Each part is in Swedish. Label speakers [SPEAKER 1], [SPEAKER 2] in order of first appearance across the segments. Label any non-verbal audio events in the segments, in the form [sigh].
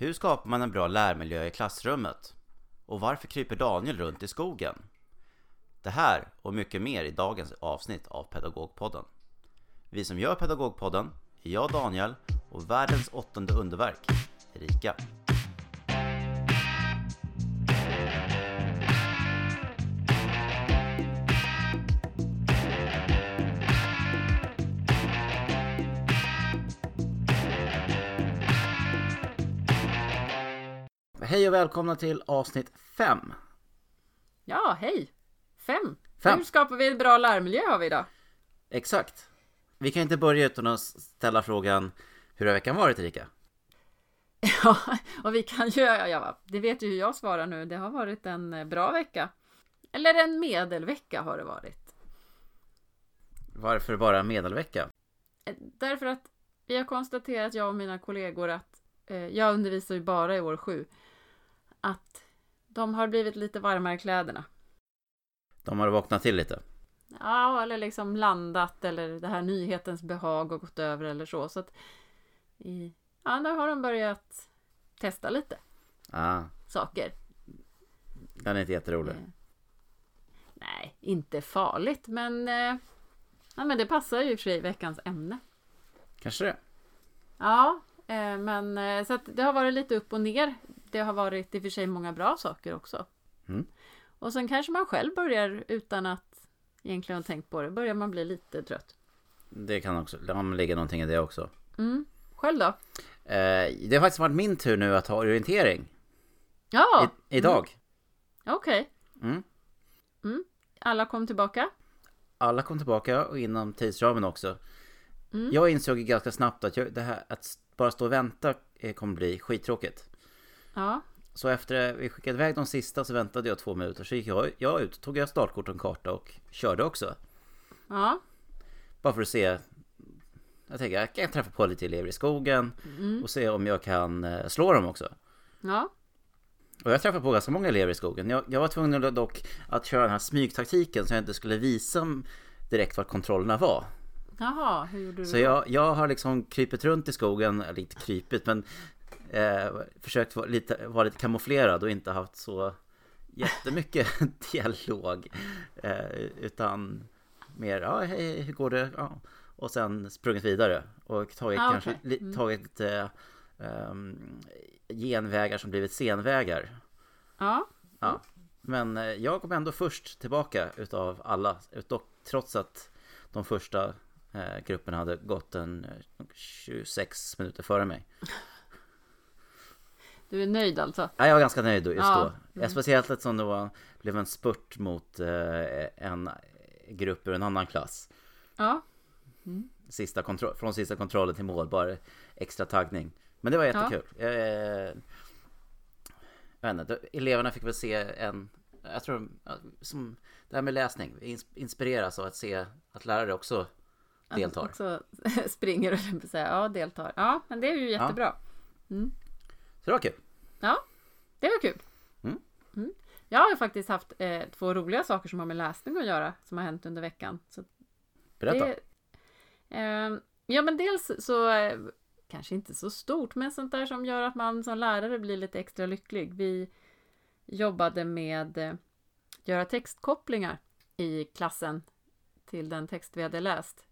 [SPEAKER 1] Hur skapar man en bra lärmiljö i klassrummet? Och varför kryper Daniel runt i skogen? Det här och mycket mer i dagens avsnitt av Pedagogpodden. Vi som gör Pedagogpodden är jag Daniel och världens åttonde underverk, Erika. Hej och välkomna till avsnitt 5.
[SPEAKER 2] Ja, hej! Fem.
[SPEAKER 1] Fem.
[SPEAKER 2] Hur skapar vi en bra lärmiljö har vi idag?
[SPEAKER 1] Exakt. Vi kan inte börja utan att ställa frågan Hur har veckan varit Erika? [laughs]
[SPEAKER 2] Ja, och vi kan ju, ja, det vet ju hur jag svarar nu. Det har varit en eh, bra vecka. Eller en medelvecka har det varit.
[SPEAKER 1] Varför bara medelvecka?
[SPEAKER 2] Eh, Därför att vi har konstaterat, jag och mina kollegor, att eh, jag undervisar ju bara i år sju, att de har blivit lite varmare i kläderna.
[SPEAKER 1] De har vaknat till lite.
[SPEAKER 2] Ja, eller liksom landat eller det här nyhetens behag har gått över eller så. Så att i, ja, där har de börjat testa lite
[SPEAKER 1] Ah,
[SPEAKER 2] saker.
[SPEAKER 1] den är inte jätterolig.
[SPEAKER 2] Eh, Nej, inte farligt, men, eh, ja, men det passar ju för sig i veckans ämne.
[SPEAKER 1] Kanske det.
[SPEAKER 2] Ja, eh, men eh, så att det har varit lite upp och ner. Det har varit i och för sig många bra saker också.
[SPEAKER 1] Mm.
[SPEAKER 2] Och sen kanske man själv börjar utan att egentligen ha tänkt på det, börjar man bli lite trött.
[SPEAKER 1] Det kan också ja, men ligga någonting i det också.
[SPEAKER 2] Mm. Själv då?
[SPEAKER 1] Eh, det har faktiskt varit min tur nu att ha orientering.
[SPEAKER 2] Ja,
[SPEAKER 1] I, idag.
[SPEAKER 2] okej.
[SPEAKER 1] Mm.
[SPEAKER 2] Alla kom tillbaka?
[SPEAKER 1] Alla kom tillbaka och inom tidsramen också.
[SPEAKER 2] Mm.
[SPEAKER 1] Jag insåg ganska snabbt att jag, det här att bara stå och vänta eh, kommer bli skittråkigt.
[SPEAKER 2] Ja,
[SPEAKER 1] Så efter vi skickade iväg de sista så väntade jag två minuter. Så gick jag, jag ut, tog jag startkort och en karta och körde också.
[SPEAKER 2] ja,
[SPEAKER 1] Bara för att se. Jag tänker jag kan träffa på lite elever i skogen
[SPEAKER 2] Mm.
[SPEAKER 1] och se om jag kan eh, slå dem också.
[SPEAKER 2] ja,
[SPEAKER 1] Och jag träffade på ganska många elever i skogen. Jag, jag var tvungen dock att köra den här smygtaktiken så jag inte skulle visa direkt vart kontrollerna var.
[SPEAKER 2] jaha, hur gjorde du
[SPEAKER 1] Så jag, jag har liksom krypit runt i skogen, eller inte krypit men eh, försökt vara lite, vara lite kamouflerad och inte haft så jättemycket [laughs] dialog. Eh, utan mer, ja hej, hur går det? Ja. Och sen sprungit vidare och tagit
[SPEAKER 2] Ah,
[SPEAKER 1] kanske li,
[SPEAKER 2] Mm.
[SPEAKER 1] tagit eh, ehm, genvägar som blivit senvägar.
[SPEAKER 2] Ja,
[SPEAKER 1] Ja. Men eh, jag kom ändå först tillbaka utav alla, utav, trots att de första eh, grupperna hade gått en eh, 26 minuter före mig.
[SPEAKER 2] Du är nöjd alltså?
[SPEAKER 1] Ja, jag var ganska nöjd just
[SPEAKER 2] Ja,
[SPEAKER 1] då. Speciellt eftersom det var, blev en spurt mot eh, en grupp ur en annan klass.
[SPEAKER 2] Ja,
[SPEAKER 1] Sista kontroll, från sista kontrollen till mål, bara extra taggning. Men det var jättekul. Eh, jag vet inte, eleverna fick väl se en, jag tror, ja, som det här med läsning, ins- inspireras av att se att lärare också deltar.
[SPEAKER 2] också [laughs] springer och säga ja, deltar. Ja, men det är ju jättebra.
[SPEAKER 1] Så det var kul.
[SPEAKER 2] Ja, det var kul.
[SPEAKER 1] Mm.
[SPEAKER 2] Mm. Jag har faktiskt haft eh, två roliga saker som har med läsning att göra som har hänt under veckan. Så
[SPEAKER 1] Berätta.
[SPEAKER 2] det, ehm, ja, men dels så eh, kanske inte så stort, men sånt där som gör att man som lärare blir lite extra lycklig. Vi jobbade med eh, göra textkopplingar i klassen till den text vi hade läst.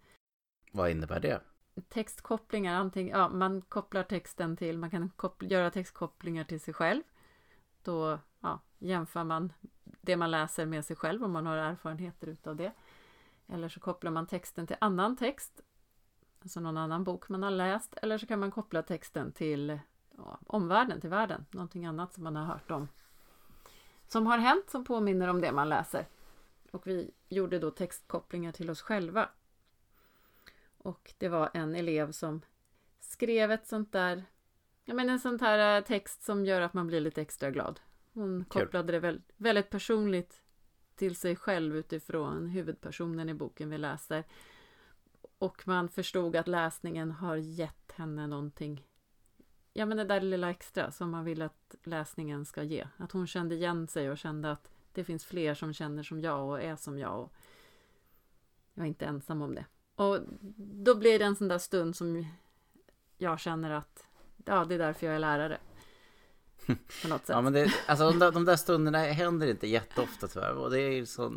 [SPEAKER 1] Vad innebär det?
[SPEAKER 2] Textkopplingar, antingen, ja, man kopplar texten till, man kan koppla, göra textkopplingar till sig själv. Då ja, jämför man det man läser med sig själv om man har erfarenheter utav det. Eller så kopplar man texten till annan text, alltså någon annan bok man har läst. Eller så kan man koppla texten till ja, omvärlden, till världen, någonting annat som man har hört om. Som har hänt som påminner om det man läser. Och vi gjorde då textkopplingar till oss själva. Och det var en elev som skrev ett sånt där, ja men en sån här eh, text som gör att man blir lite extra glad. Hon kopplade det väl, väldigt personligt till sig själv utifrån huvudpersonen i boken vi läser. Och man förstod att läsningen har gett henne någonting, ja men det där lilla extra som man vill att läsningen ska ge. Att hon kände igen sig och kände att det finns fler som känner som jag och är som jag. Och jag är inte ensam om det. Och då blir det en sån där stund som jag känner att ja, det är därför jag är lärare. På något sätt. [laughs]
[SPEAKER 1] Ja men det, alltså de där, de där stunderna händer inte jätteofta tyvärr och det är så,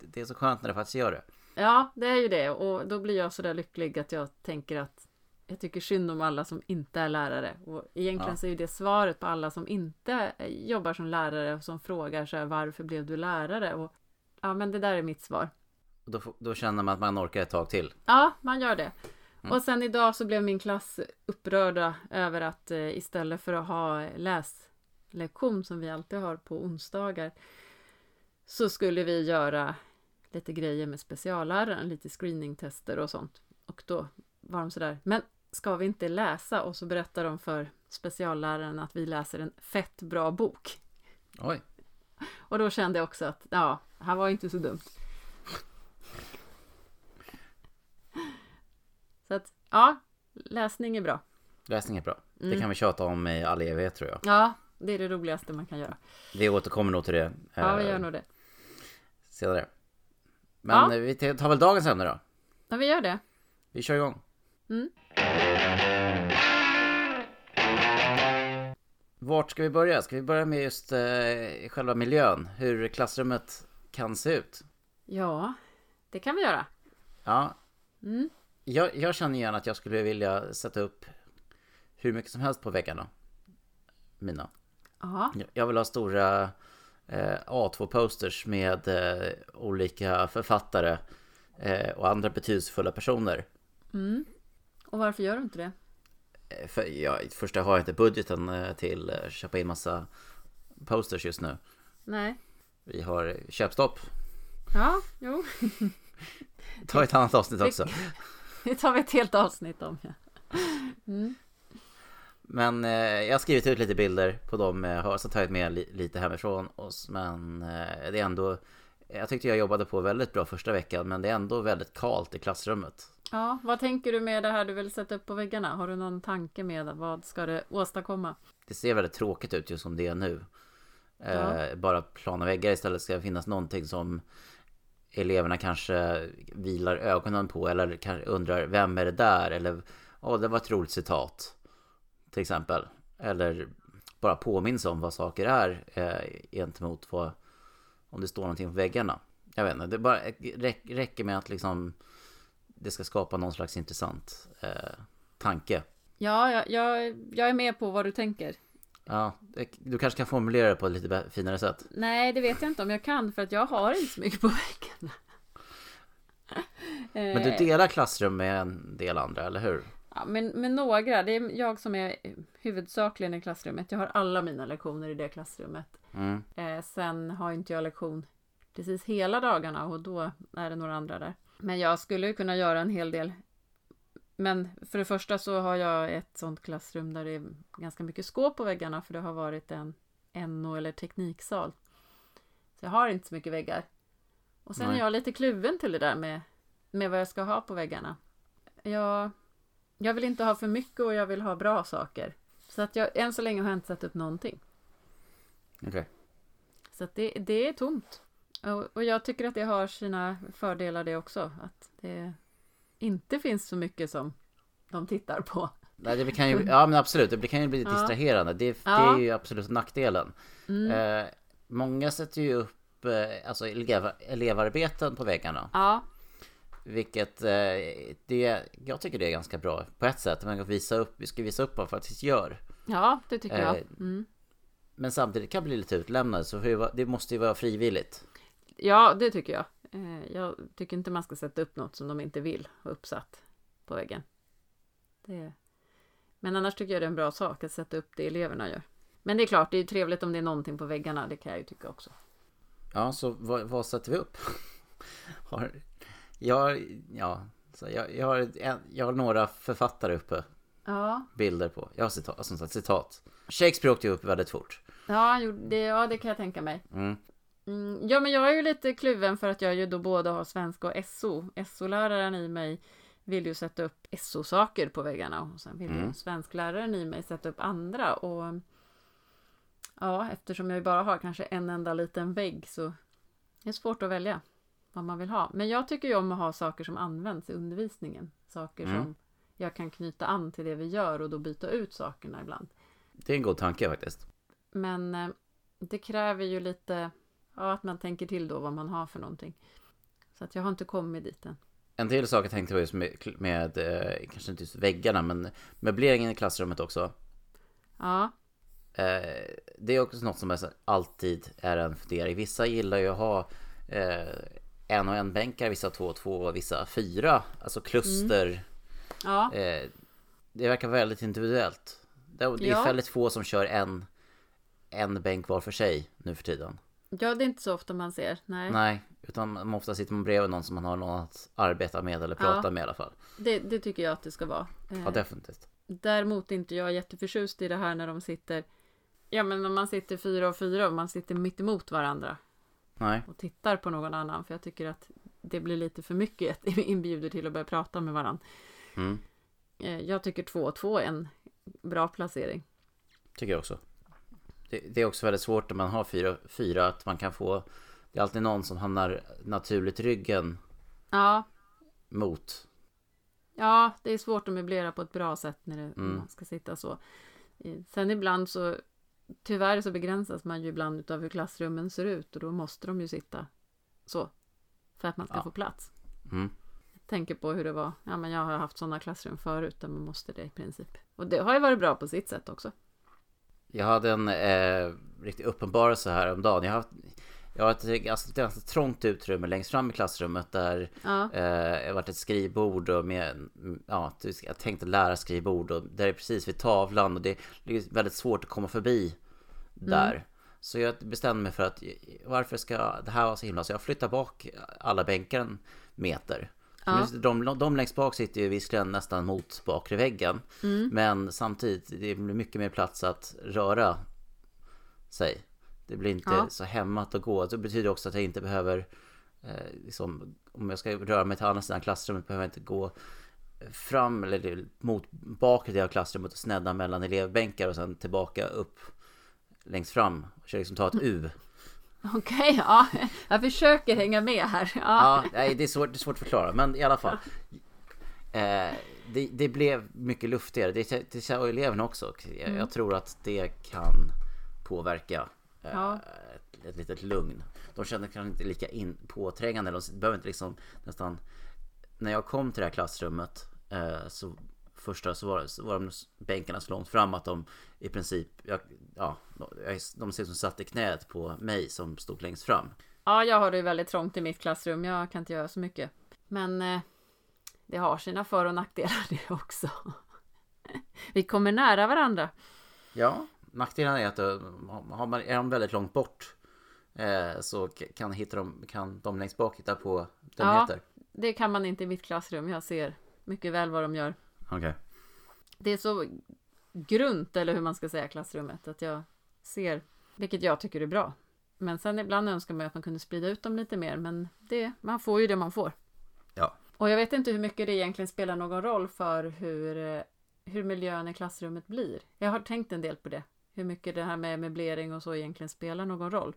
[SPEAKER 1] det är så skönt när det faktiskt gör det.
[SPEAKER 2] Ja, det är ju det och då blir jag så där lycklig att jag tänker att jag tycker synd om alla som inte är lärare och egentligen
[SPEAKER 1] Ja.
[SPEAKER 2] så är ju det svaret på alla som inte jobbar som lärare och som frågar så här, varför blev du lärare? Och ja, men det där är mitt svar.
[SPEAKER 1] Då, då känner man att man orkar ett tag till.
[SPEAKER 2] Ja, man gör det.
[SPEAKER 1] Mm.
[SPEAKER 2] Och sen idag så blev min klass upprörda över att eh, istället för att ha läslektion som vi alltid har på onsdagar så skulle vi göra lite grejer med specialläraren, lite screeningtester och sånt. Och då var de sådär, men ska vi inte läsa? Och så berättar de för specialläraren att vi läser en fett bra bok.
[SPEAKER 1] Oj.
[SPEAKER 2] Och då kände jag också att, ja, han var inte så dumt. Så att, ja, läsning är bra.
[SPEAKER 1] Läsning är bra. Det
[SPEAKER 2] Mm.
[SPEAKER 1] kan vi tjata om i all evighet tror jag.
[SPEAKER 2] Ja, det är det roligaste man kan göra.
[SPEAKER 1] Vi återkommer nog till det
[SPEAKER 2] Ja, vi
[SPEAKER 1] eh,
[SPEAKER 2] gör nog det.
[SPEAKER 1] senare. Men
[SPEAKER 2] Ja.
[SPEAKER 1] vi tar väl dagens ämne då.
[SPEAKER 2] Ja, vi gör det.
[SPEAKER 1] Vi kör igång.
[SPEAKER 2] Mm.
[SPEAKER 1] Vart ska vi börja? Ska vi börja med just eh, själva miljön? Hur klassrummet kan se ut?
[SPEAKER 2] Ja, det kan vi göra.
[SPEAKER 1] Ja,
[SPEAKER 2] Mm.
[SPEAKER 1] Jag, jag känner igen att jag skulle vilja sätta upp hur mycket som helst på väggarna. Mina.
[SPEAKER 2] Ja,
[SPEAKER 1] Jag vill ha stora eh, A2-posters med eh, olika författare eh, och andra betydelsefulla personer.
[SPEAKER 2] mm. Och varför gör du inte det?
[SPEAKER 1] Eh, För jag, först har jag inte budgeten eh, till att köpa in massa posters just nu.
[SPEAKER 2] Nej.
[SPEAKER 1] Vi har köpstopp.
[SPEAKER 2] Ja, jo,
[SPEAKER 1] Ta ett annat avsnitt också.
[SPEAKER 2] Det tar vi ett helt avsnitt om. Ja. Mm.
[SPEAKER 1] Men eh, jag har skrivit ut lite bilder på dem, jag har så tagit med li- lite hemifrån oss. Men eh, det är ändå, jag tyckte jag jobbade på väldigt bra första veckan, men det är ändå väldigt kalt i klassrummet.
[SPEAKER 2] Ja, vad tänker du med det här du vill sätta upp på väggarna? Har du någon tanke med vad ska det åstadkomma?
[SPEAKER 1] Det ser väldigt tråkigt ut just som det är nu. Eh,
[SPEAKER 2] Ja.
[SPEAKER 1] Bara plana väggar istället ska det finnas någonting som eleverna kanske vilar ögonen på eller kanske undrar vem är det där? Eller åh, det var ett roligt citat. Till exempel. Eller bara påminns om vad saker är eh, gentemot vad om det står någonting på väggarna. Jag vet inte, det bara räck, räcker med att liksom det ska skapa någon slags intressant eh, tanke.
[SPEAKER 2] Ja, jag, jag, jag är med på vad du tänker.
[SPEAKER 1] Ja, du kanske kan formulera det på ett lite finare sätt.
[SPEAKER 2] Nej, det vet jag inte om jag kan för att jag har inte så mycket på väggarna. [laughs]
[SPEAKER 1] Men du
[SPEAKER 2] Eh,
[SPEAKER 1] delar klassrum med en del andra, eller hur?
[SPEAKER 2] Ja, men med några. Det är jag som är huvudsakligen i klassrummet. Jag har alla mina lektioner i det klassrummet.
[SPEAKER 1] Mm.
[SPEAKER 2] Eh, sen har inte jag lektion precis hela dagarna och då är det några andra där. Men jag skulle kunna göra en hel del. Men för det första så har jag ett sånt klassrum där det är ganska mycket skåp på väggarna för det har varit en NO eller tekniksal. Så jag har inte så mycket väggar. Och sen
[SPEAKER 1] Nej.
[SPEAKER 2] är jag lite kluven till det där med, med vad jag ska ha på väggarna. Jag, jag vill inte ha för mycket och jag vill ha bra saker. Så att jag, än så länge har jag inte satt upp någonting.
[SPEAKER 1] Okej.
[SPEAKER 2] Så att det, det är tomt. Och, och jag tycker att det har sina fördelar det också. Att det inte finns så mycket som de tittar på.
[SPEAKER 1] Nej, det kan ju, ja men absolut, det kan ju bli
[SPEAKER 2] Ja.
[SPEAKER 1] distraherande. Det, det
[SPEAKER 2] Ja.
[SPEAKER 1] är ju absolut nackdelen.
[SPEAKER 2] Mm.
[SPEAKER 1] Eh, många sätter ju upp eh, alltså elev, elevarbeten på väggarna.
[SPEAKER 2] Ja,
[SPEAKER 1] Vilket eh, det, jag tycker det är ganska bra på ett sätt. Man kan visa upp, vi ska visa upp vad man faktiskt gör.
[SPEAKER 2] ja, det tycker jag.
[SPEAKER 1] Eh,
[SPEAKER 2] Mm.
[SPEAKER 1] Men samtidigt kan bli lite utlämnade så det det måste ju vara frivilligt.
[SPEAKER 2] Ja, det tycker jag. Eh, Jag tycker inte man ska sätta upp något som de inte vill ha uppsatt på väggen. Det... Men annars tycker jag det är en bra sak att sätta upp det eleverna gör. Men det är klart, det är ju trevligt om det är någonting på väggarna. Det kan jag ju tycka också.
[SPEAKER 1] Ja, så vad, vad sätter vi upp? [laughs] har, jag, ja, så jag, jag, har, jag har några författare uppe.
[SPEAKER 2] Ja,
[SPEAKER 1] bilder på. Jag har citat, som sagt citat. Shakespeare åkte ju upp väldigt fort.
[SPEAKER 2] ja, det, ja det kan jag tänka mig.
[SPEAKER 1] Mm.
[SPEAKER 2] Mm, ja, men jag är ju lite kluven för att jag ju då både har svenska och SO. SO-läraren i mig vill ju sätta upp SO-saker på väggarna och sen vill
[SPEAKER 1] Mm.
[SPEAKER 2] ju svenskläraren i mig sätta upp andra och ja, eftersom jag ju bara har kanske en enda liten vägg så är det svårt att välja vad man vill ha. Men jag tycker ju om att ha saker som används i undervisningen. Saker
[SPEAKER 1] Mm.
[SPEAKER 2] som jag kan knyta an till det vi gör och då byta ut sakerna ibland.
[SPEAKER 1] Det är en god tanke faktiskt.
[SPEAKER 2] Men eh, det kräver ju lite ja, att man tänker till då vad man har för någonting. Så att jag har inte kommit dit än.
[SPEAKER 1] En till sak jag tänkte på just med, med eh, kanske inte just väggarna, men möbleringen i klassrummet också.
[SPEAKER 2] Ja,
[SPEAKER 1] Eh, det är också något som är, alltid är en fundering. Vissa gillar ju att ha eh, en och en bänkar, vissa två och två, och vissa fyra. Alltså kluster.
[SPEAKER 2] ja,
[SPEAKER 1] Eh, det verkar väldigt individuellt. Det är, det är
[SPEAKER 2] Ja.
[SPEAKER 1] väldigt få som kör en, en bänk var för sig nu för tiden.
[SPEAKER 2] Ja, det är inte så ofta man ser. Nej,
[SPEAKER 1] Nej, utan ofta sitter man bredvid någon som man har någon att arbeta med eller prata
[SPEAKER 2] Ja.
[SPEAKER 1] med i alla fall.
[SPEAKER 2] Det, det tycker jag att det ska vara. Eh,
[SPEAKER 1] Ja, definitivt.
[SPEAKER 2] Däremot är inte jag jätteförtjust i det här när de sitter Ja men om man sitter fyra och fyra och man sitter mitt emot varandra
[SPEAKER 1] Nej,
[SPEAKER 2] och tittar på någon annan för jag tycker att det blir lite för mycket [laughs] inbjuder till att börja prata med varandra.
[SPEAKER 1] mm,
[SPEAKER 2] Eh, Jag tycker två och två är en bra placering.
[SPEAKER 1] tycker jag också. Det, det är också väldigt svårt när man har fyra, fyra att man kan få Det är alltid någon som hamnar naturligt ryggen
[SPEAKER 2] Ja,
[SPEAKER 1] mot.
[SPEAKER 2] ja det är svårt att möblera på ett bra sätt när det,
[SPEAKER 1] Mm.
[SPEAKER 2] man ska sitta så. Sen ibland så tyvärr så begränsas man ju ibland utav hur klassrummen ser ut och då måste de ju sitta så. För att man ska
[SPEAKER 1] Ja.
[SPEAKER 2] få plats.
[SPEAKER 1] Mm.
[SPEAKER 2] tänker på hur det var. Ja, men jag har haft sådana klassrum förut där man måste det i princip. Och det har ju varit bra på sitt sätt också.
[SPEAKER 1] Jag hade en eh, riktig uppenbarelse här om dagen. Jag har haft jag har ett ganska, ett ganska trångt utrymme längst fram i klassrummet där
[SPEAKER 2] Ja,
[SPEAKER 1] eh, det har varit ett skrivbord och med, mm, ja, jag tänkte lära skrivbord och där är precis vid tavlan och det är väldigt svårt att komma förbi där. Så jag bestämde mig för att varför ska det här vara så himla så jag flyttar bak alla bänkar en meter.
[SPEAKER 2] Ja.
[SPEAKER 1] De, de längst bak sitter ju visserligen nästan mot bakre väggen. Men samtidigt, det blir mycket mer plats att röra sig. Det blir inte
[SPEAKER 2] Ja.
[SPEAKER 1] så hämmat att gå. Det betyder också att jag inte behöver eh, liksom, Om jag ska röra mig till andra sidan klassrummet behöver jag inte gå fram eller mot bakre del av klassrummet och snedda mellan elevbänkar och sen tillbaka upp längst fram. Och försöka liksom ta ett U.
[SPEAKER 2] okej, ja. Jag försöker hänga med här. Ja,
[SPEAKER 1] nej, det är, svårt, det är svårt att förklara, men i alla fall. Eh, det, det blev mycket luftigare. Det, det sa eleverna också. Jag, jag tror att det kan påverka eh,
[SPEAKER 2] Ja.
[SPEAKER 1] ett, ett litet lugn. De känner kanske inte lika in, påträngande. De behöver inte liksom nästan... När jag kom till det här klassrummet eh, så första så var, så var de bänkarna så långt fram att de i princip, jag, ja, de, ser som satt i knät på mig som stod längst fram.
[SPEAKER 2] ja, jag har det väldigt trångt i mitt klassrum. Jag kan inte göra så mycket. Men eh, det har sina för och nackdelar [laughs] det också. Vi kommer nära varandra.
[SPEAKER 1] Ja, nackdelen är att eh, har man, är de väldigt långt bort eh, så kan, hitta de, kan de längst bak hitta på dumheter.
[SPEAKER 2] Det kan man inte i mitt klassrum. Jag ser mycket väl vad de gör.
[SPEAKER 1] Okej.
[SPEAKER 2] Det är så grunt, eller hur man ska säga, klassrummet. Att jag ser, vilket jag tycker är bra. Men sen ibland önskar man att man kunde sprida ut dem lite mer. Men det, man får ju det man får.
[SPEAKER 1] Ja.
[SPEAKER 2] Och jag vet inte hur mycket det egentligen spelar någon roll för hur, eh, hur miljön i klassrummet blir. Jag har tänkt en del på det. Hur mycket det här med möblering och så egentligen spelar någon roll.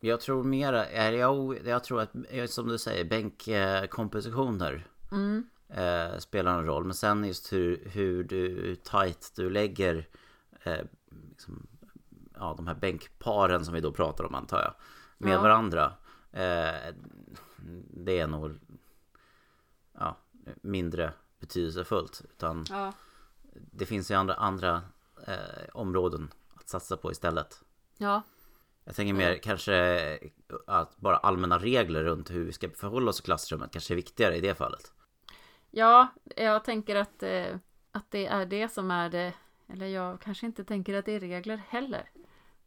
[SPEAKER 1] Jag tror mera, jag, jag tror att eh, som du säger bänkkompositioner
[SPEAKER 2] Mm.
[SPEAKER 1] Eh, spelar en roll. Men sen just hur, hur du, hur tight du lägger eh, liksom, ja, de här bänkparen som vi då pratar om antar jag. Med
[SPEAKER 2] Ja.
[SPEAKER 1] varandra. Eh, det är nog ja, mindre betydelsefullt. Utan
[SPEAKER 2] Ja.
[SPEAKER 1] det finns ju andra, andra eh, områden att satsa på istället.
[SPEAKER 2] Ja.
[SPEAKER 1] Jag tänker mer kanske att bara allmänna regler runt hur vi ska förhålla oss i klassrummet kanske är viktigare i det fallet.
[SPEAKER 2] Ja, jag tänker att, eh, att det är det som är det. Eller jag kanske inte tänker att det är regler heller.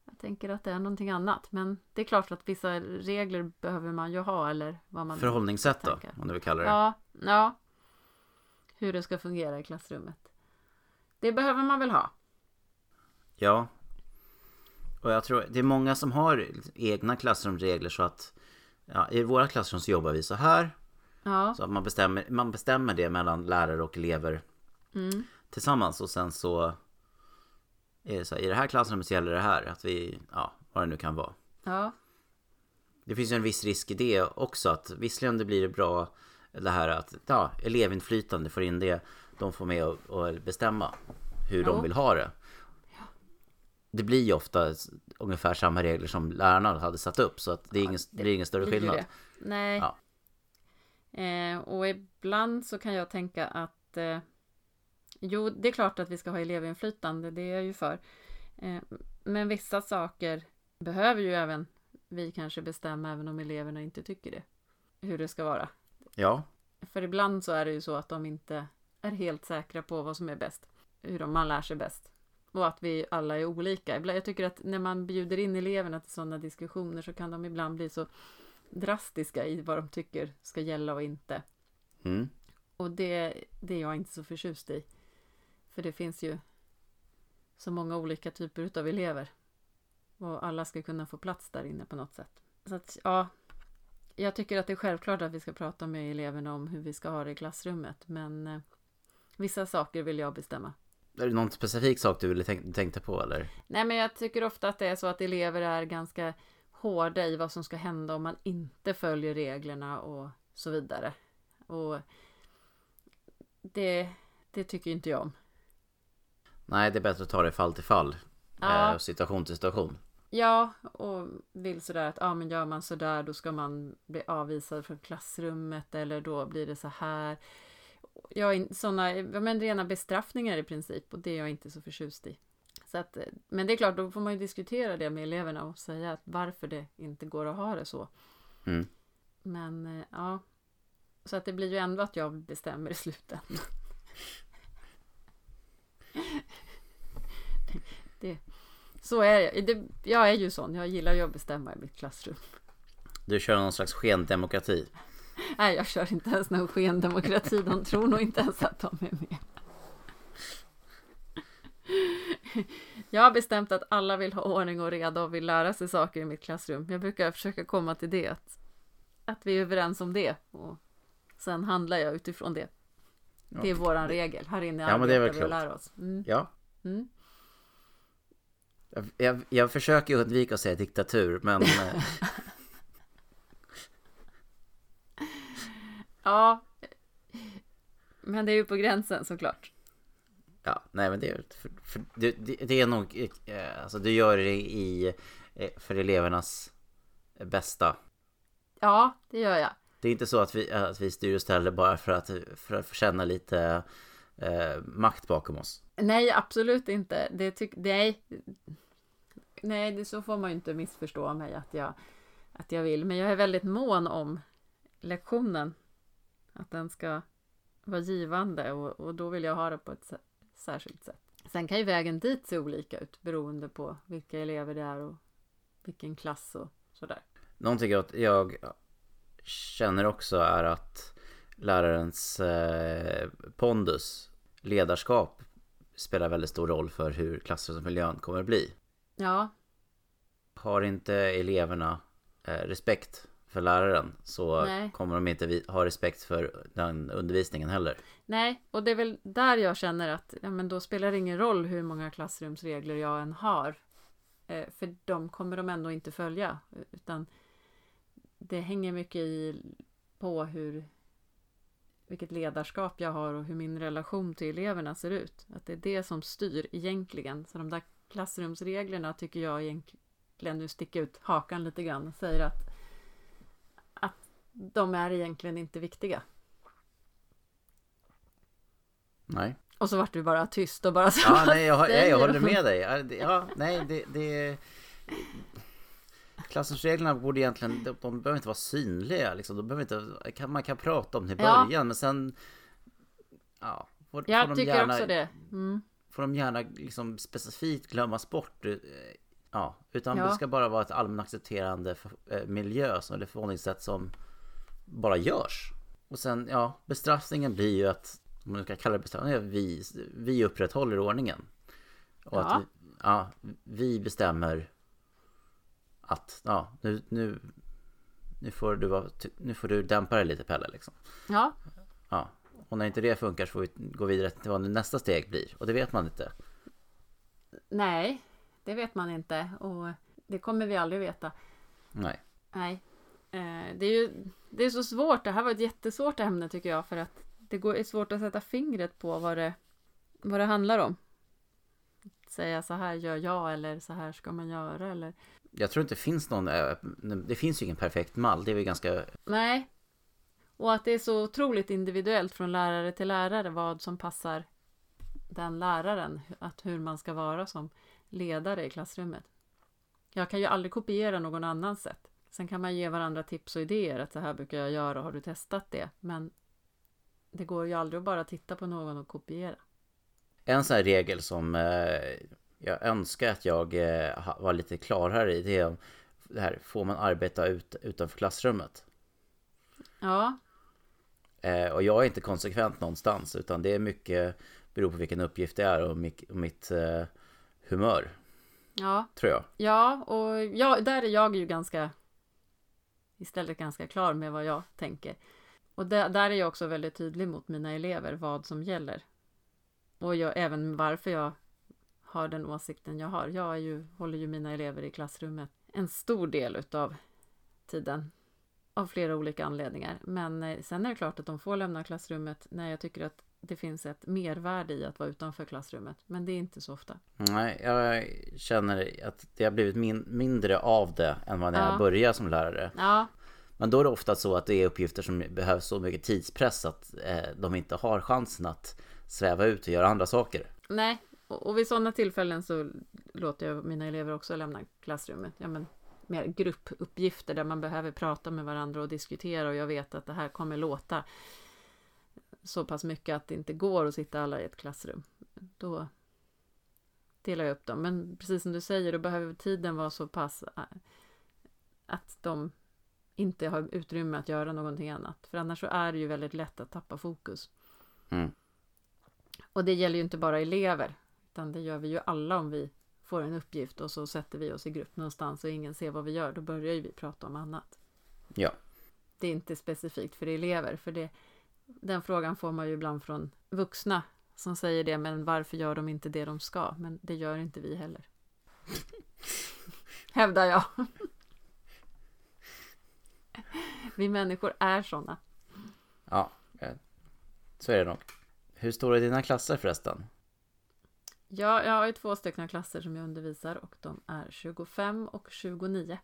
[SPEAKER 2] Jag tänker att det är någonting annat. Men det är klart att vissa regler behöver man ju ha eller vad man...
[SPEAKER 1] Förhållningssätt då,
[SPEAKER 2] tankar.
[SPEAKER 1] om du vill kalla det.
[SPEAKER 2] Ja, ja. Hur det ska fungera i klassrummet. Det behöver man väl ha.
[SPEAKER 1] Ja. Och jag tror det är många som har egna klassrumsregler så att ja, i våra klassrum så jobbar vi så här.
[SPEAKER 2] Ja,
[SPEAKER 1] Så att man bestämmer, man bestämmer det mellan lärare och elever
[SPEAKER 2] mm.
[SPEAKER 1] tillsammans och sen så är det så här, i det här klassrummet så gäller det här. Att vi, ja, vad det nu kan vara.
[SPEAKER 2] ja,
[SPEAKER 1] Det finns ju en viss risk i det också att visserligen det blir bra det här att ja, elevinflytande får in det. De får med och, och bestämma hur
[SPEAKER 2] Jo.
[SPEAKER 1] de vill ha det. det blir ju ofta ungefär samma regler som lärarna hade satt upp så att det, är ingen, det blir ingen större skillnad.
[SPEAKER 2] Nej.
[SPEAKER 1] Ja.
[SPEAKER 2] Eh, och ibland så kan jag tänka att eh, Jo, det är klart att vi ska ha elevinflytande, det är jag ju för. Eh, men vissa saker behöver ju även vi kanske bestämma, även om eleverna inte tycker det. Hur det ska vara.
[SPEAKER 1] Ja,
[SPEAKER 2] För ibland så är det ju så att de inte är helt säkra på vad som är bäst. Hur de, man lär sig bäst. Och att vi alla är olika. Jag tycker att när man bjuder in eleverna till sådana diskussioner så kan de ibland bli så drastiska i vad de tycker ska gälla och inte.
[SPEAKER 1] mm.
[SPEAKER 2] Och det, det är jag inte så förtjust i. För det finns ju så många olika typer av elever. Och alla ska kunna få plats där inne på något sätt. Så att, ja, jag tycker att det är självklart att vi ska prata med eleverna om hur vi ska ha det i klassrummet. Men eh, vissa saker vill jag bestämma.
[SPEAKER 1] är det någon specifik sak du ville tänk, tänkte på eller?
[SPEAKER 2] Nej, men jag tycker ofta att det är så att elever är ganska hårda i vad som ska hända om man inte följer reglerna och så vidare. Och det, det tycker inte jag om.
[SPEAKER 1] Nej, det är bättre att ta det fall till fall.
[SPEAKER 2] Ja.
[SPEAKER 1] Eh, situation till situation.
[SPEAKER 2] Ja, och vill sådär att ja, men gör man sådär då ska man bli avvisad från klassrummet eller då blir det så här. Jag ja, men rena bestraffningar i princip och det är jag inte så förtjust i. Så att, eh, men det är klart, då får man ju diskutera det med eleverna och säga att varför det inte går att ha det så.
[SPEAKER 1] Mm.
[SPEAKER 2] Men eh, ja, så att det blir ju ändå att jag bestämmer i slutändan. [laughs] det, så är jag. Det, jag är ju sån. Jag gillar ju att bestämma i mitt klassrum.
[SPEAKER 1] Du kör någon slags skendemokrati.
[SPEAKER 2] Nej, jag kör inte ens någon skendemokrati. De tror nog inte ens att de är med. [laughs] Jag har bestämt att alla vill ha ordning och reda och vill lära sig saker i mitt klassrum. Jag brukar försöka komma till det. Att, att vi är överens om det. Och sen handlar jag utifrån det. Det är våran regel. Här inne
[SPEAKER 1] Ja, men det är väl
[SPEAKER 2] arbetar vi och
[SPEAKER 1] klokt.
[SPEAKER 2] lär oss. Mm.
[SPEAKER 1] Ja.
[SPEAKER 2] Mm.
[SPEAKER 1] Jag, jag, jag försöker undvika att säga diktatur, men eh, [laughs]
[SPEAKER 2] Ja. Men det är ju på gränsen såklart.
[SPEAKER 1] Ja, nej men det är för, för, det, det, är nog, eh, alltså du gör det i, eh, för elevernas bästa.
[SPEAKER 2] Ja, det gör jag.
[SPEAKER 1] Det är inte så att vi, att vi styr och ställer bara för att, för att känna lite eh, makt bakom oss.
[SPEAKER 2] Nej, absolut inte. Det tyck, nej, nej det, så får man ju inte missförstå mig att jag, att jag vill. Men jag är väldigt mån om lektionen. Att den ska vara givande och, och då vill jag ha det på ett sä- särskilt sätt. Sen kan ju vägen dit se olika ut beroende på vilka elever det är och vilken klass och sådär.
[SPEAKER 1] Någonting jag, jag känner också är att lärarens eh, pondus, ledarskap spelar väldigt stor roll för hur klassrumsmiljön kommer att bli.
[SPEAKER 2] Ja,
[SPEAKER 1] Har inte eleverna eh, respekt för läraren så
[SPEAKER 2] Nej.
[SPEAKER 1] kommer de inte ha respekt för den undervisningen heller.
[SPEAKER 2] Nej, och det är väl där jag känner att ja, men då spelar det ingen roll hur många klassrumsregler jag än har. Eh, för de kommer de ändå inte följa. Utan det hänger mycket i, på hur vilket ledarskap jag har och hur min relation till eleverna ser ut. Att det är det som styr egentligen. Så de där klassrumsreglerna tycker jag egentligen, nu sticker ut hakan lite grann, säger att de är egentligen inte viktiga.
[SPEAKER 1] Nej.
[SPEAKER 2] Och så vart du bara tyst och bara så.
[SPEAKER 1] Ja, nej, jag, jag, [laughs] jag håller med dig. Ja, Ja, nej, det... det Klassrumsreglerna borde egentligen, de, de behöver inte vara synliga liksom. De behöver inte, kan, man kan prata om det i
[SPEAKER 2] Ja.
[SPEAKER 1] början men sen... Ja, får, får
[SPEAKER 2] Jag
[SPEAKER 1] de
[SPEAKER 2] tycker
[SPEAKER 1] gärna,
[SPEAKER 2] också det. Mm.
[SPEAKER 1] Får de gärna liksom specifikt glömmas bort. eh, Ja, utan
[SPEAKER 2] Ja.
[SPEAKER 1] det ska bara vara ett allmän accepterande för, eh, miljö som, eller förhållningssätt som bara görs. Och sen, ja, bestraffningen blir ju att, om man nu ska kalla det bestraffning, vi, vi upprätthåller ordningen. Och
[SPEAKER 2] Ja.
[SPEAKER 1] att vi, ja, vi bestämmer att, ja, nu, nu, nu, får du vara, nu får du dämpa dig lite Pelle liksom.
[SPEAKER 2] Ja,
[SPEAKER 1] Ja, och när inte det funkar så får vi gå vidare till vad nästa steg blir. Och det vet man inte.
[SPEAKER 2] nej, det vet man inte och det kommer vi aldrig veta.
[SPEAKER 1] Nej.
[SPEAKER 2] Nej, det är ju det är så svårt. Det här var ett jättesvårt ämne tycker jag för att det går, är svårt att sätta fingret på vad det, vad det handlar om. säga så här gör jag eller så här ska man göra eller
[SPEAKER 1] Jag tror inte det finns någon, eh, det finns ju ingen perfekt mall, det är väl ganska
[SPEAKER 2] Nej. Och att det är så otroligt individuellt från lärare till lärare vad som passar den läraren. Att hur man ska vara som ledare i klassrummet. Jag kan ju aldrig kopiera någon annans sätt. Sen kan man ge varandra tips och idéer att så här brukar jag göra, har du testat det? Men det går ju aldrig att bara titta på någon och kopiera.
[SPEAKER 1] En sån här regel som eh, jag önskar att jag eh, var lite klarare i det är det här, får man arbeta ut, utanför klassrummet?
[SPEAKER 2] Ja,
[SPEAKER 1] Eh, och jag är inte konsekvent någonstans utan det är mycket beror på vilken uppgift det är och, mitt, humör,
[SPEAKER 2] ja,
[SPEAKER 1] tror jag.
[SPEAKER 2] ja och ja, där är jag ju ganska istället ganska klar med vad jag tänker. Och där, där är jag också väldigt tydlig mot mina elever vad som gäller. Och jag, även varför jag har den åsikten jag har. Jag är ju, håller ju mina elever i klassrummet en stor del utav tiden. Av flera olika anledningar. Men eh, sen är det klart att de får lämna klassrummet när jag tycker att det finns ett mervärde i att vara utanför klassrummet. Men det är inte så ofta.
[SPEAKER 1] Nej, jag känner att det har blivit min, mindre av det än vad när
[SPEAKER 2] Ja.
[SPEAKER 1] jag började som lärare.
[SPEAKER 2] Ja,
[SPEAKER 1] Men då är det ofta så att det är uppgifter som behöver så mycket tidspress att eh, de inte har chansen att sväva ut och göra andra saker.
[SPEAKER 2] Nej, och, och vid sådana tillfällen så låter jag mina elever också lämna klassrummet. Ja, men mer gruppuppgifter där man behöver prata med varandra och diskutera och jag vet att det här kommer låta så pass mycket att det inte går att sitta alla i ett klassrum. Då delar jag upp dem. Men precis som du säger, då behöver tiden vara så pass äh, att de inte har utrymme att göra någonting annat. För annars så är det ju väldigt lätt att tappa fokus.
[SPEAKER 1] Mm.
[SPEAKER 2] Och det gäller ju inte bara elever, utan det gör vi ju alla om vi får en uppgift och så sätter vi oss i grupp någonstans och ingen ser vad vi gör. Då börjar ju vi prata om annat.
[SPEAKER 1] Ja,
[SPEAKER 2] Det är inte specifikt för elever, för det, den frågan får man ju ibland från vuxna som säger det, men varför gör de inte det de ska? Men det gör inte vi heller. [laughs] Hävdar jag. vi människor är sådana.
[SPEAKER 1] ja, eh, så är det nog. Hur står det i dina klasser förresten?
[SPEAKER 2] Ja, jag har ju två stycken klasser som jag undervisar och de är 25 och 29.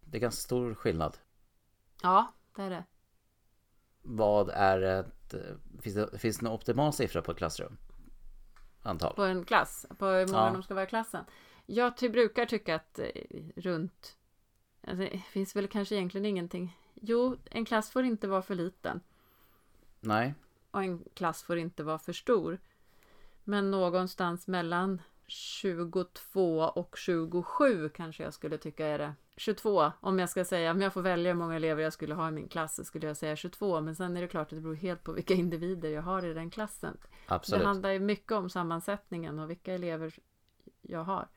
[SPEAKER 1] Det är ganska stor skillnad.
[SPEAKER 2] Ja, det är det.
[SPEAKER 1] Vad är ett... Finns det, finns det någon optimal siffra på ett klassrum? Antal?
[SPEAKER 2] På en klass, på hur många
[SPEAKER 1] Ja.
[SPEAKER 2] de ska vara i klassen. Jag ty brukar tycka att eh, runt... Alltså, det finns väl kanske egentligen ingenting. Jo, en klass får inte vara för liten.
[SPEAKER 1] Nej?
[SPEAKER 2] Och en klass får inte vara för stor. Men någonstans mellan 22 och 27 kanske jag skulle tycka är det. 22, om jag ska säga, om jag får välja hur många elever jag skulle ha i min klass så skulle jag säga 22. Men sen är det klart att det beror helt på vilka individer jag har i den klassen.
[SPEAKER 1] Absolut.
[SPEAKER 2] Det handlar ju mycket om sammansättningen och vilka elever jag har.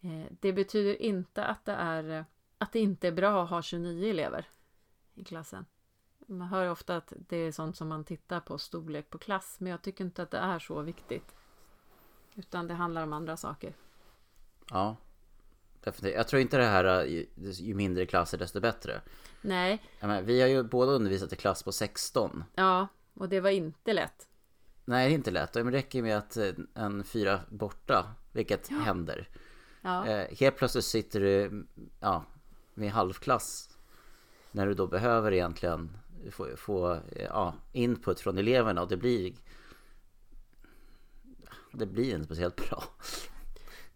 [SPEAKER 2] Eh, Det betyder inte att det är att det inte är bra att ha 29 elever i klassen. Man hör ofta att det är sånt som man tittar på, storlek på klass, men jag tycker inte att det är så viktigt. Utan det handlar om andra saker.
[SPEAKER 1] Ja. Definitivt. Jag tror inte det här eh, ju, mindre klasser desto bättre.
[SPEAKER 2] Nej,
[SPEAKER 1] menar, vi har ju båda undervisat i klass på 16.
[SPEAKER 2] ja, och det var inte lätt.
[SPEAKER 1] Nej, det är inte lätt. Det räcker med att eh, en fyra borta, vilket händer.
[SPEAKER 2] Ja,
[SPEAKER 1] Eh, helt plötsligt sitter du ja, med halvklass. När du då behöver egentligen få, få ja, input från eleverna och det blir... Det blir inte speciellt bra.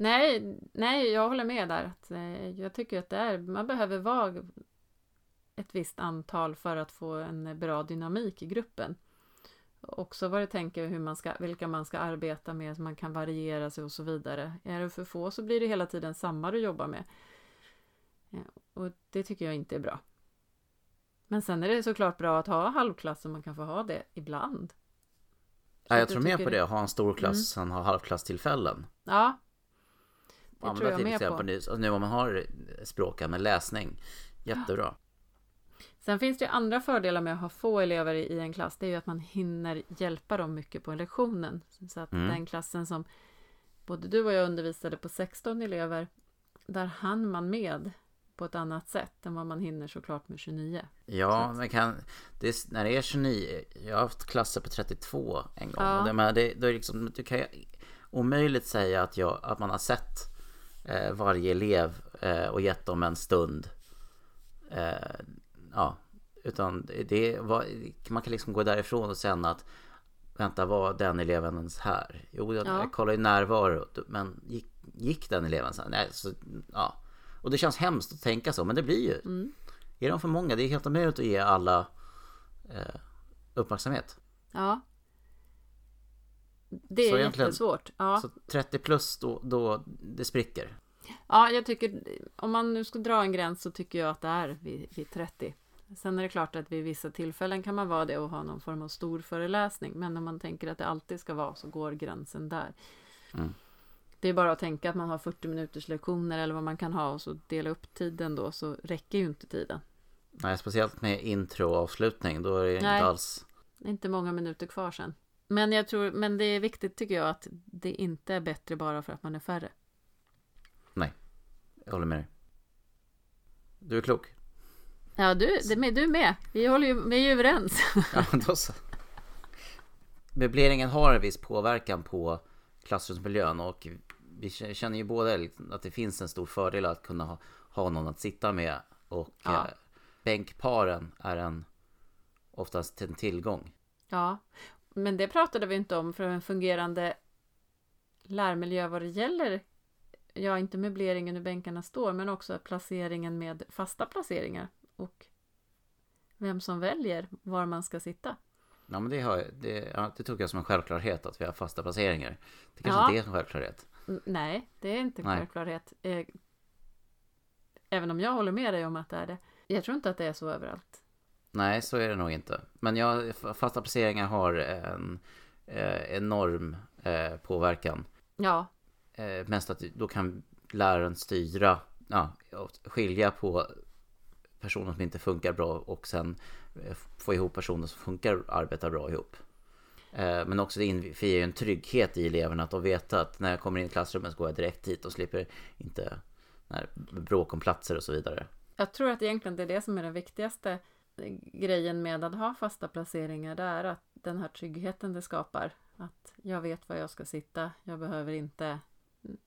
[SPEAKER 2] Nej, nej, jag håller med där. Att, eh, jag tycker att det är, man behöver vara ett visst antal för att få en bra dynamik i gruppen. Också vad du tänker hur man ska, vilka man ska arbeta med, så man kan variera sig och så vidare. Är det för få så blir det hela tiden samma du jobbar med. Och det tycker jag inte är bra. Men sen är det såklart bra att ha halvklass så man kan få ha det ibland. Så
[SPEAKER 1] Ja, jag tror mer på det, ha en stor klass
[SPEAKER 2] Mm.
[SPEAKER 1] sen ha halvklasstillfällen.
[SPEAKER 2] Ja, det jag
[SPEAKER 1] till exempel
[SPEAKER 2] på.
[SPEAKER 1] Nu, och nu om man har språk med läsning. Jättebra.
[SPEAKER 2] Sen finns det ju andra fördelar med att ha få elever i en klass. Det är ju att man hinner hjälpa dem mycket på lektionen. Så att
[SPEAKER 1] Mm.
[SPEAKER 2] den klassen som både du och jag undervisade på 16 elever, där hann man med på ett annat sätt än vad man hinner såklart med 29.
[SPEAKER 1] Ja, men kan, det är, när det är 29, jag har haft klasser på 32 en gång.
[SPEAKER 2] Ja.
[SPEAKER 1] Och det, men det, då är det liksom, du kan, ju- omöjligt säga att, jag, att man har sett varje elev eh, och gett dem en stund. Eh, ja, utan det var, man kan liksom gå därifrån och känna att Vänta, var den eleven ens här? Jo, jag,
[SPEAKER 2] Ja.
[SPEAKER 1] jag kollar ju närvaro. Men gick, gick den eleven så? Nej, så, ja. Och det känns hemskt att tänka så, men det blir ju.
[SPEAKER 2] Mm.
[SPEAKER 1] Är de för många? Det är helt omöjligt att ge alla eh, uppmärksamhet.
[SPEAKER 2] Ja. Det är jättesvårt. Ja.
[SPEAKER 1] Så 30 plus då, då det spricker.
[SPEAKER 2] ja, jag tycker om man nu ska dra en gräns så tycker jag att det är vid, vid 30. Sen är det klart att vid vissa tillfällen kan man vara det och ha någon form av stor föreläsning. Men om man tänker att det alltid ska vara så går gränsen där.
[SPEAKER 1] Mm.
[SPEAKER 2] Det är bara att tänka att man har 40 minuters lektioner eller vad man kan ha och så dela upp tiden då så räcker ju inte tiden.
[SPEAKER 1] Nej, speciellt med intro och avslutning. Då är det
[SPEAKER 2] Nej.
[SPEAKER 1] inte alls...
[SPEAKER 2] Inte många minuter kvar sen. Men jag tror, men det är viktigt tycker jag att det inte är bättre bara för att man är färre.
[SPEAKER 1] Jag håller med dig. Du är klok.
[SPEAKER 2] Ja, du, det, med- du med. Vi, håller ju, vi är ju överens. [laughs]
[SPEAKER 1] Ja, då så. Möbleringen har en viss påverkan på klassrumsmiljön och vi känner ju båda att det finns en stor fördel att kunna ha, ha någon att sitta med och
[SPEAKER 2] Ja.
[SPEAKER 1] eh, bänkparen är en oftast en tillgång.
[SPEAKER 2] Ja, men det pratade vi inte om för en fungerande lärmiljö vad det gäller Ja, inte möbleringen hur bänkarna står, men också placeringen med fasta placeringar och vem som väljer var man ska sitta.
[SPEAKER 1] Ja men det, har, det, ja, det tog jag som en självklarhet att vi har fasta placeringar. Det kanske
[SPEAKER 2] Ja.
[SPEAKER 1] inte är en självklarhet.
[SPEAKER 2] Nej, det är inte en självklarhet. Eh, Även om jag håller med dig om att det är det. Jag tror inte att det är så överallt.
[SPEAKER 1] Nej, så är det nog inte. Men ja, fasta placeringar har en eh, enorm eh, påverkan.
[SPEAKER 2] Ja,
[SPEAKER 1] Eh, mest att då kan läraren styra, ja, skilja på personer som inte funkar bra och sen eh, få ihop personer som funkar och arbetar bra ihop. Eh, men också det inför ju en trygghet i eleverna att de vet att när jag kommer in i klassrummet så går jag direkt hit och slipper inte när bråk om platser och så vidare.
[SPEAKER 2] Jag tror att egentligen det är det som är den viktigaste grejen med att ha fasta placeringar. Det är att den här tryggheten det skapar. Att jag vet var jag ska sitta. Jag behöver inte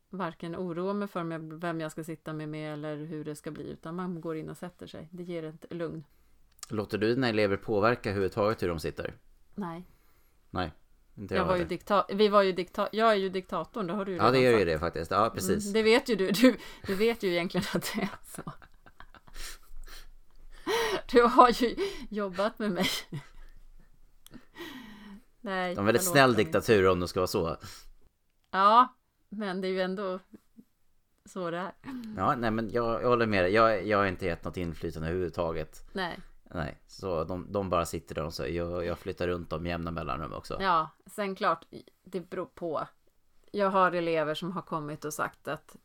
[SPEAKER 2] varken oroa mig för vem jag ska sitta med, med eller hur det ska bli. Utan man går in och sätter sig. Det ger ett lugn.
[SPEAKER 1] Låter du dina elever påverka överhuvudtaget hur de sitter?
[SPEAKER 2] Nej,
[SPEAKER 1] Nej, inte
[SPEAKER 2] jag
[SPEAKER 1] jag,
[SPEAKER 2] var ju dikta vi var ju dikta jag är ju diktatorn, det har du ju
[SPEAKER 1] Ja, det gör ju det faktiskt. Ja, precis.
[SPEAKER 2] Mm, det vet ju du. du. Du vet ju egentligen att det är så. Du har ju jobbat med mig. Nej,
[SPEAKER 1] De är väldigt snäll diktatur om det ska vara så.
[SPEAKER 2] Ja, men det är ju ändå så det är.
[SPEAKER 1] Ja, nej men jag, jag håller med dig. Jag, jag har inte gett något inflytande överhuvudtaget.
[SPEAKER 2] Nej,
[SPEAKER 1] Nej, så de, de bara sitter där och så jag, jag flyttar runt dem jämna mellanrum också.
[SPEAKER 2] ja, sen klart, det beror på. Jag har elever som har kommit och sagt att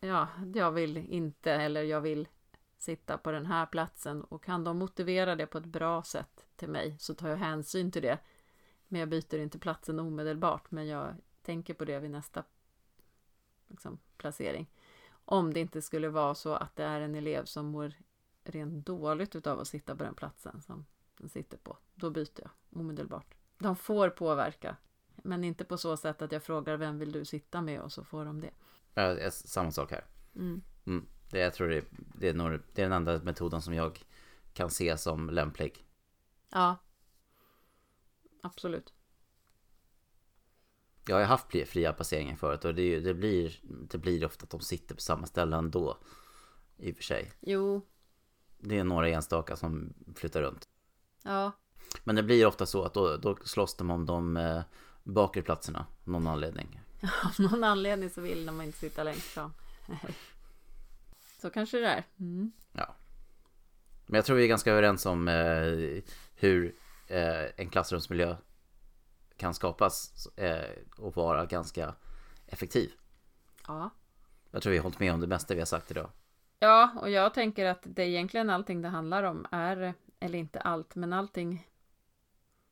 [SPEAKER 2] ja, jag vill inte eller jag vill sitta på den här platsen och kan de motivera det på ett bra sätt till mig så tar jag hänsyn till det. Men jag byter inte platsen omedelbart, men jag tänker på det vid nästa liksom, placering. Om det inte skulle vara så att det är en elev som mår rent dåligt utav att sitta på den platsen som den sitter på, då byter jag omedelbart. De får påverka, men inte på så sätt att jag frågar vem vill du sitta med och så får de det.
[SPEAKER 1] Ja, samma sak här.
[SPEAKER 2] Mm.
[SPEAKER 1] Mm. Det, jag tror det, det, är nog, det är den enda metoden som jag kan se som lämplig.
[SPEAKER 2] Ja, absolut.
[SPEAKER 1] Jag har ju haft fri- fria placeringar förut och det, är det, blir, det blir ofta att de sitter på samma ställe ändå. I och för sig.
[SPEAKER 2] Jo,
[SPEAKER 1] Det är några enstaka som flyttar runt.
[SPEAKER 2] ja,
[SPEAKER 1] Men det blir ofta så att då, då slåss de om de eh, bakre platserna. Av någon anledning. [laughs]
[SPEAKER 2] av någon anledning så vill de inte sitta längst fram. [laughs] Så kanske det är. Mm.
[SPEAKER 1] Men jag tror vi är ganska överens om eh, hur eh, en klassrumsmiljö kan skapas eh, och vara ganska effektiv.
[SPEAKER 2] Ja.
[SPEAKER 1] Jag tror vi har hållit med om det mesta vi har sagt idag.
[SPEAKER 2] Ja, och jag tänker att det egentligen allting det handlar om är, eller inte allt, men allting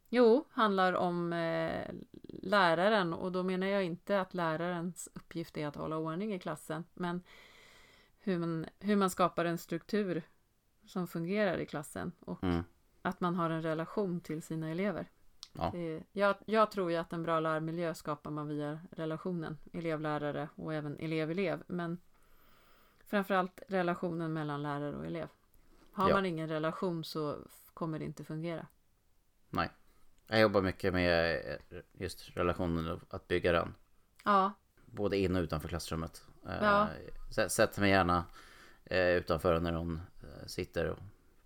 [SPEAKER 2] Jo, handlar om eh, läraren och då menar jag inte att lärarens uppgift är att hålla ordning i klassen, men hur man, hur man skapar en struktur som fungerar i klassen och
[SPEAKER 1] Mm.
[SPEAKER 2] att man har en relation till sina elever.
[SPEAKER 1] Ja.
[SPEAKER 2] Det, jag, jag tror ju att en bra lärmiljö skapar man via relationen elev-lärare och även elev-elev. Men framförallt relationen mellan lärare och elev. Har
[SPEAKER 1] Ja.
[SPEAKER 2] man ingen relation så kommer det inte fungera.
[SPEAKER 1] Nej. Jag jobbar mycket med eh, just relationen och att bygga den.
[SPEAKER 2] Ja,
[SPEAKER 1] Både in och utanför klassrummet. Eh,
[SPEAKER 2] Ja.
[SPEAKER 1] sä- Sätter mig gärna eh, utanför när hon eh, sitter och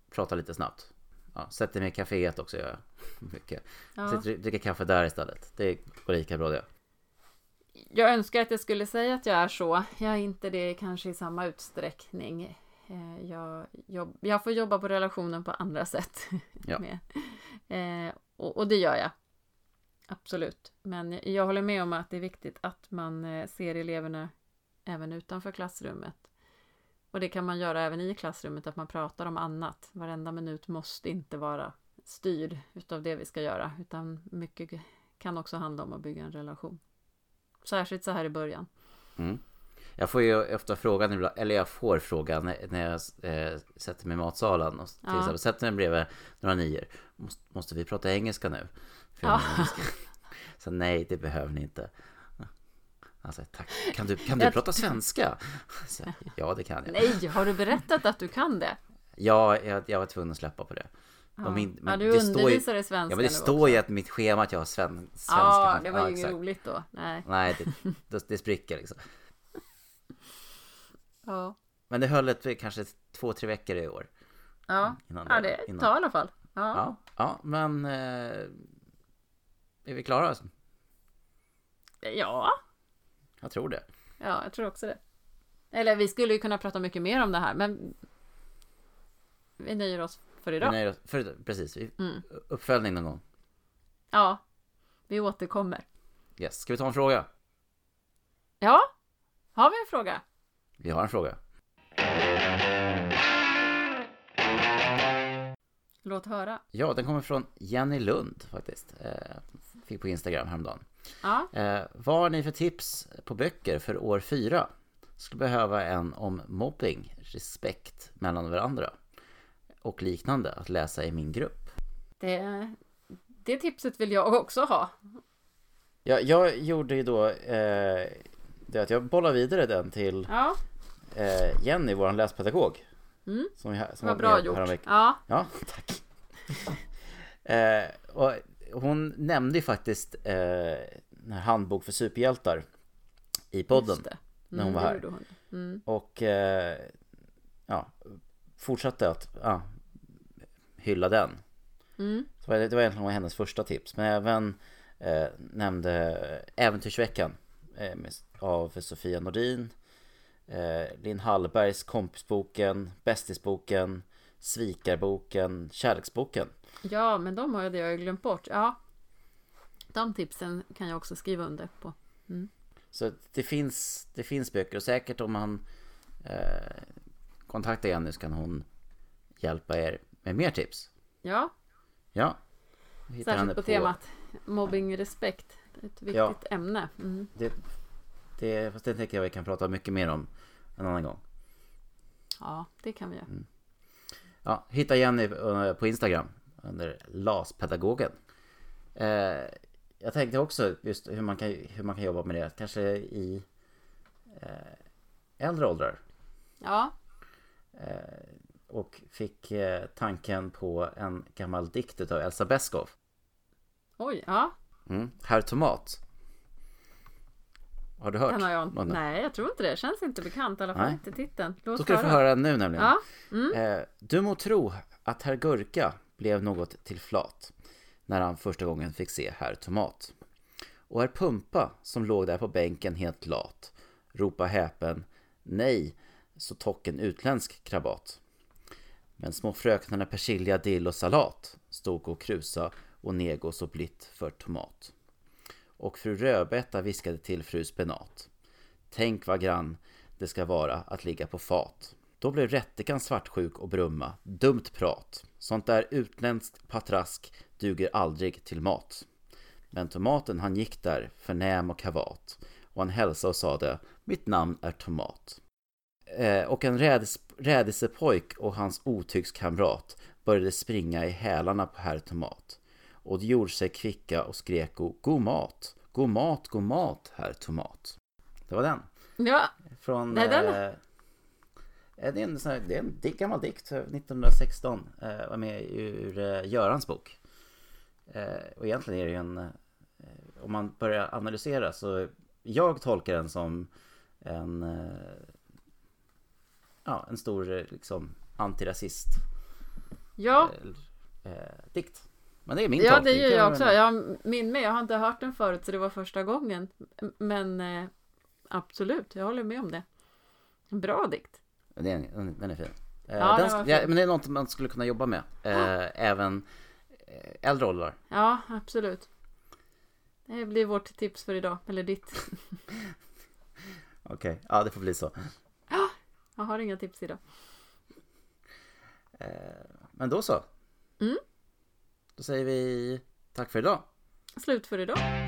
[SPEAKER 1] pratar lite snabbt. Ja, sätter mig i kaféet också gör jag [laughs] mycket.
[SPEAKER 2] ja.
[SPEAKER 1] Sitter dricker kaffe där istället. Det går lika bra det.
[SPEAKER 2] Jag önskar att jag skulle säga att jag är så. Jag är inte det kanske i samma utsträckning. Jag, jobb, jag får jobba på relationen på andra sätt.
[SPEAKER 1] Ja. [laughs]
[SPEAKER 2] Eh, och, och det gör jag. Absolut. Men jag håller med om att det är viktigt att man ser eleverna även utanför klassrummet. Och det kan man göra även i klassrummet, att man pratar om annat. Varenda minut måste inte vara styrd utav det vi ska göra, utan mycket kan också handla om att bygga en relation. Särskilt så här i början.
[SPEAKER 1] Mm. Jag får ju ofta frågan, eller jag får frågan när jag eh, sätter mig i matsalen och till
[SPEAKER 2] Ja.
[SPEAKER 1] exempel sätter mig bredvid några nior. Måste, måste vi prata engelska nu? För
[SPEAKER 2] Ja.
[SPEAKER 1] engelska. [laughs] Så nej, det behöver ni inte. Alltså, tack. Kan du, kan du
[SPEAKER 2] Jag-
[SPEAKER 1] prata svenska? [laughs] Så, ja, det kan jag.
[SPEAKER 2] Nej, har du berättat att du kan det?
[SPEAKER 1] Ja, jag, jag var tvungen att släppa på det.
[SPEAKER 2] Ja,
[SPEAKER 1] min-
[SPEAKER 2] ja
[SPEAKER 1] men
[SPEAKER 2] du
[SPEAKER 1] det
[SPEAKER 2] undervisar i svenska
[SPEAKER 1] Ja, men det står ju att mitt schema att jag har sven, svenska.
[SPEAKER 2] Ja, det var ju inget roligt då. Nej.
[SPEAKER 1] Nej, det, det, det spricker liksom. [laughs]
[SPEAKER 2] Ja,
[SPEAKER 1] Men det höll ett, kanske två, tre veckor i år.
[SPEAKER 2] ja.
[SPEAKER 1] Innan
[SPEAKER 2] ja det
[SPEAKER 1] innan.
[SPEAKER 2] tar i alla fall. Ja.
[SPEAKER 1] Ja, ja men... Eh, är vi klara?
[SPEAKER 2] ja,
[SPEAKER 1] Jag tror det.
[SPEAKER 2] ja, jag tror också det. Eller vi skulle ju kunna prata mycket mer om det här, men vi nöjer oss för
[SPEAKER 1] Vi
[SPEAKER 2] idag.
[SPEAKER 1] nöjer oss- för, precis, vi,
[SPEAKER 2] Mm.
[SPEAKER 1] uppföljning någon gång.
[SPEAKER 2] Ja, vi återkommer.
[SPEAKER 1] Yes. Ska vi ta en fråga?
[SPEAKER 2] Ja, har vi en fråga?
[SPEAKER 1] Vi har en fråga.
[SPEAKER 2] Låt höra.
[SPEAKER 1] Ja, den kommer från Jenny Lund faktiskt. Eh, fick på Instagram häromdagen.
[SPEAKER 2] Ja,
[SPEAKER 1] Eh, vad har ni för tips på böcker för år fyra? Skulle behöva en om mobbing, respekt mellan varandra och liknande att läsa i min grupp.
[SPEAKER 2] det, det tipset vill jag också ha.
[SPEAKER 1] Ja, jag gjorde ju då eh, det att jag bollade vidare den till
[SPEAKER 2] Ja,
[SPEAKER 1] eh, Jenny, vår läspedagog.
[SPEAKER 2] Mm.
[SPEAKER 1] Som, vi, som
[SPEAKER 2] vad
[SPEAKER 1] var
[SPEAKER 2] bra gjort. Ja,
[SPEAKER 1] Ja, [laughs] tack. [laughs] eh, och hon nämnde ju faktiskt eh, handbok för superhjältar i podden.
[SPEAKER 2] det.
[SPEAKER 1] när hon var
[SPEAKER 2] det
[SPEAKER 1] här.
[SPEAKER 2] Mm.
[SPEAKER 1] Och eh, ja, fortsatte att ja, hylla den.
[SPEAKER 2] Mm.
[SPEAKER 1] Så det var egentligen hennes första tips. Men även eh, nämnde Äventyrsveckan eh, av Sofia Nordin. Eh, Linn Hallbergs Kompisboken, Bästisboken, Svikarboken, Kärleksboken.
[SPEAKER 2] Ja, men de har jag, jag glömt bort. Ja, de tipsen kan jag också skriva under på.
[SPEAKER 1] Så det finns, det finns böcker och säkert om man eh, kontaktar Jenny så kan hon hjälpa er med mer tips.
[SPEAKER 2] Ja,
[SPEAKER 1] Ja.
[SPEAKER 2] Särskilt på temat mobbing respekt. Ett viktigt
[SPEAKER 1] Ja.
[SPEAKER 2] ämne. Mm.
[SPEAKER 1] Det, det, fast det tänker jag vi kan prata mycket mer om en annan gång.
[SPEAKER 2] Ja, det kan vi göra.
[SPEAKER 1] Ja, hitta Jenny eh, på Instagram under LAS-pedagogen. Eh, jag tänkte också just hur man kan, hur man kan jobba med det, kanske i eh, äldre åldrar.
[SPEAKER 2] Ja,
[SPEAKER 1] Eh, och fick eh, tanken på en gammal dikt utav Elsa Beskow.
[SPEAKER 2] oj, ja.
[SPEAKER 1] Mm. Herr Tomat. Har du hört?
[SPEAKER 2] Den har jag, nej, jag tror inte det. Känns inte bekant i alla fall. Inte titeln. Låt
[SPEAKER 1] Då ska du få höra den nu nämligen.
[SPEAKER 2] Ja, mm.
[SPEAKER 1] Eh, du må tro att herr Gurka blev något till flat när han första gången fick se herr Tomat. Och herr Pumpa som låg där på bänken helt lat ropa häpen nej så tocken utländsk krabat. Men små fröknarna persilja, dill och salat stod och krusa och nego så blitt för tomat. Och fru Rödbeta viskade till fru Spenat. Tänk vad grann det ska vara att ligga på fat. Då blev rättikan svartsjuk och brumma. Dumt prat. Sånt där utländskt patrask duger aldrig till mat. Men tomaten han gick där, förnäm och kavat. Och han hälsade och sade, mitt namn är Tomat. Eh, och en räds rädisepojk och hans otygskamrat började springa i hälarna på herr Tomat och de gjorde sig kvicka och skrek god mat. God mat, god mat, herr Tomat. Det var den.
[SPEAKER 2] Ja,
[SPEAKER 1] Från...
[SPEAKER 2] Nej, den-
[SPEAKER 1] Eh, eh, det är en, sån här, det är en gammal dikt, eh, 1916. Eh, var med ur eh, Görans bok. Eh, och egentligen är det ju en... Eh, om man börjar analysera så... Jag tolkar den som en... Eh, ja, en stor eh, liksom antirasist
[SPEAKER 2] ja,
[SPEAKER 1] eh, eh, dikt. Men det är min
[SPEAKER 2] ja det gör jag också. Jag min med, jag har inte hört den förut så det var första gången. Men eh, absolut, jag håller med om det. En bra dikt.
[SPEAKER 1] Det är, den, den är fin. Eh,
[SPEAKER 2] Ja,
[SPEAKER 1] den,
[SPEAKER 2] den
[SPEAKER 1] ja, men det är något man skulle kunna jobba med. Eh, även eh, äldre åldrar.
[SPEAKER 2] Ja, absolut. Det blir vårt tips för idag, eller ditt. [laughs]
[SPEAKER 1] Okej, ja det får bli så.
[SPEAKER 2] Jag har inga tips idag.
[SPEAKER 1] Eh, men då så.
[SPEAKER 2] Mm.
[SPEAKER 1] Då säger vi tack för idag.
[SPEAKER 2] Slut för idag.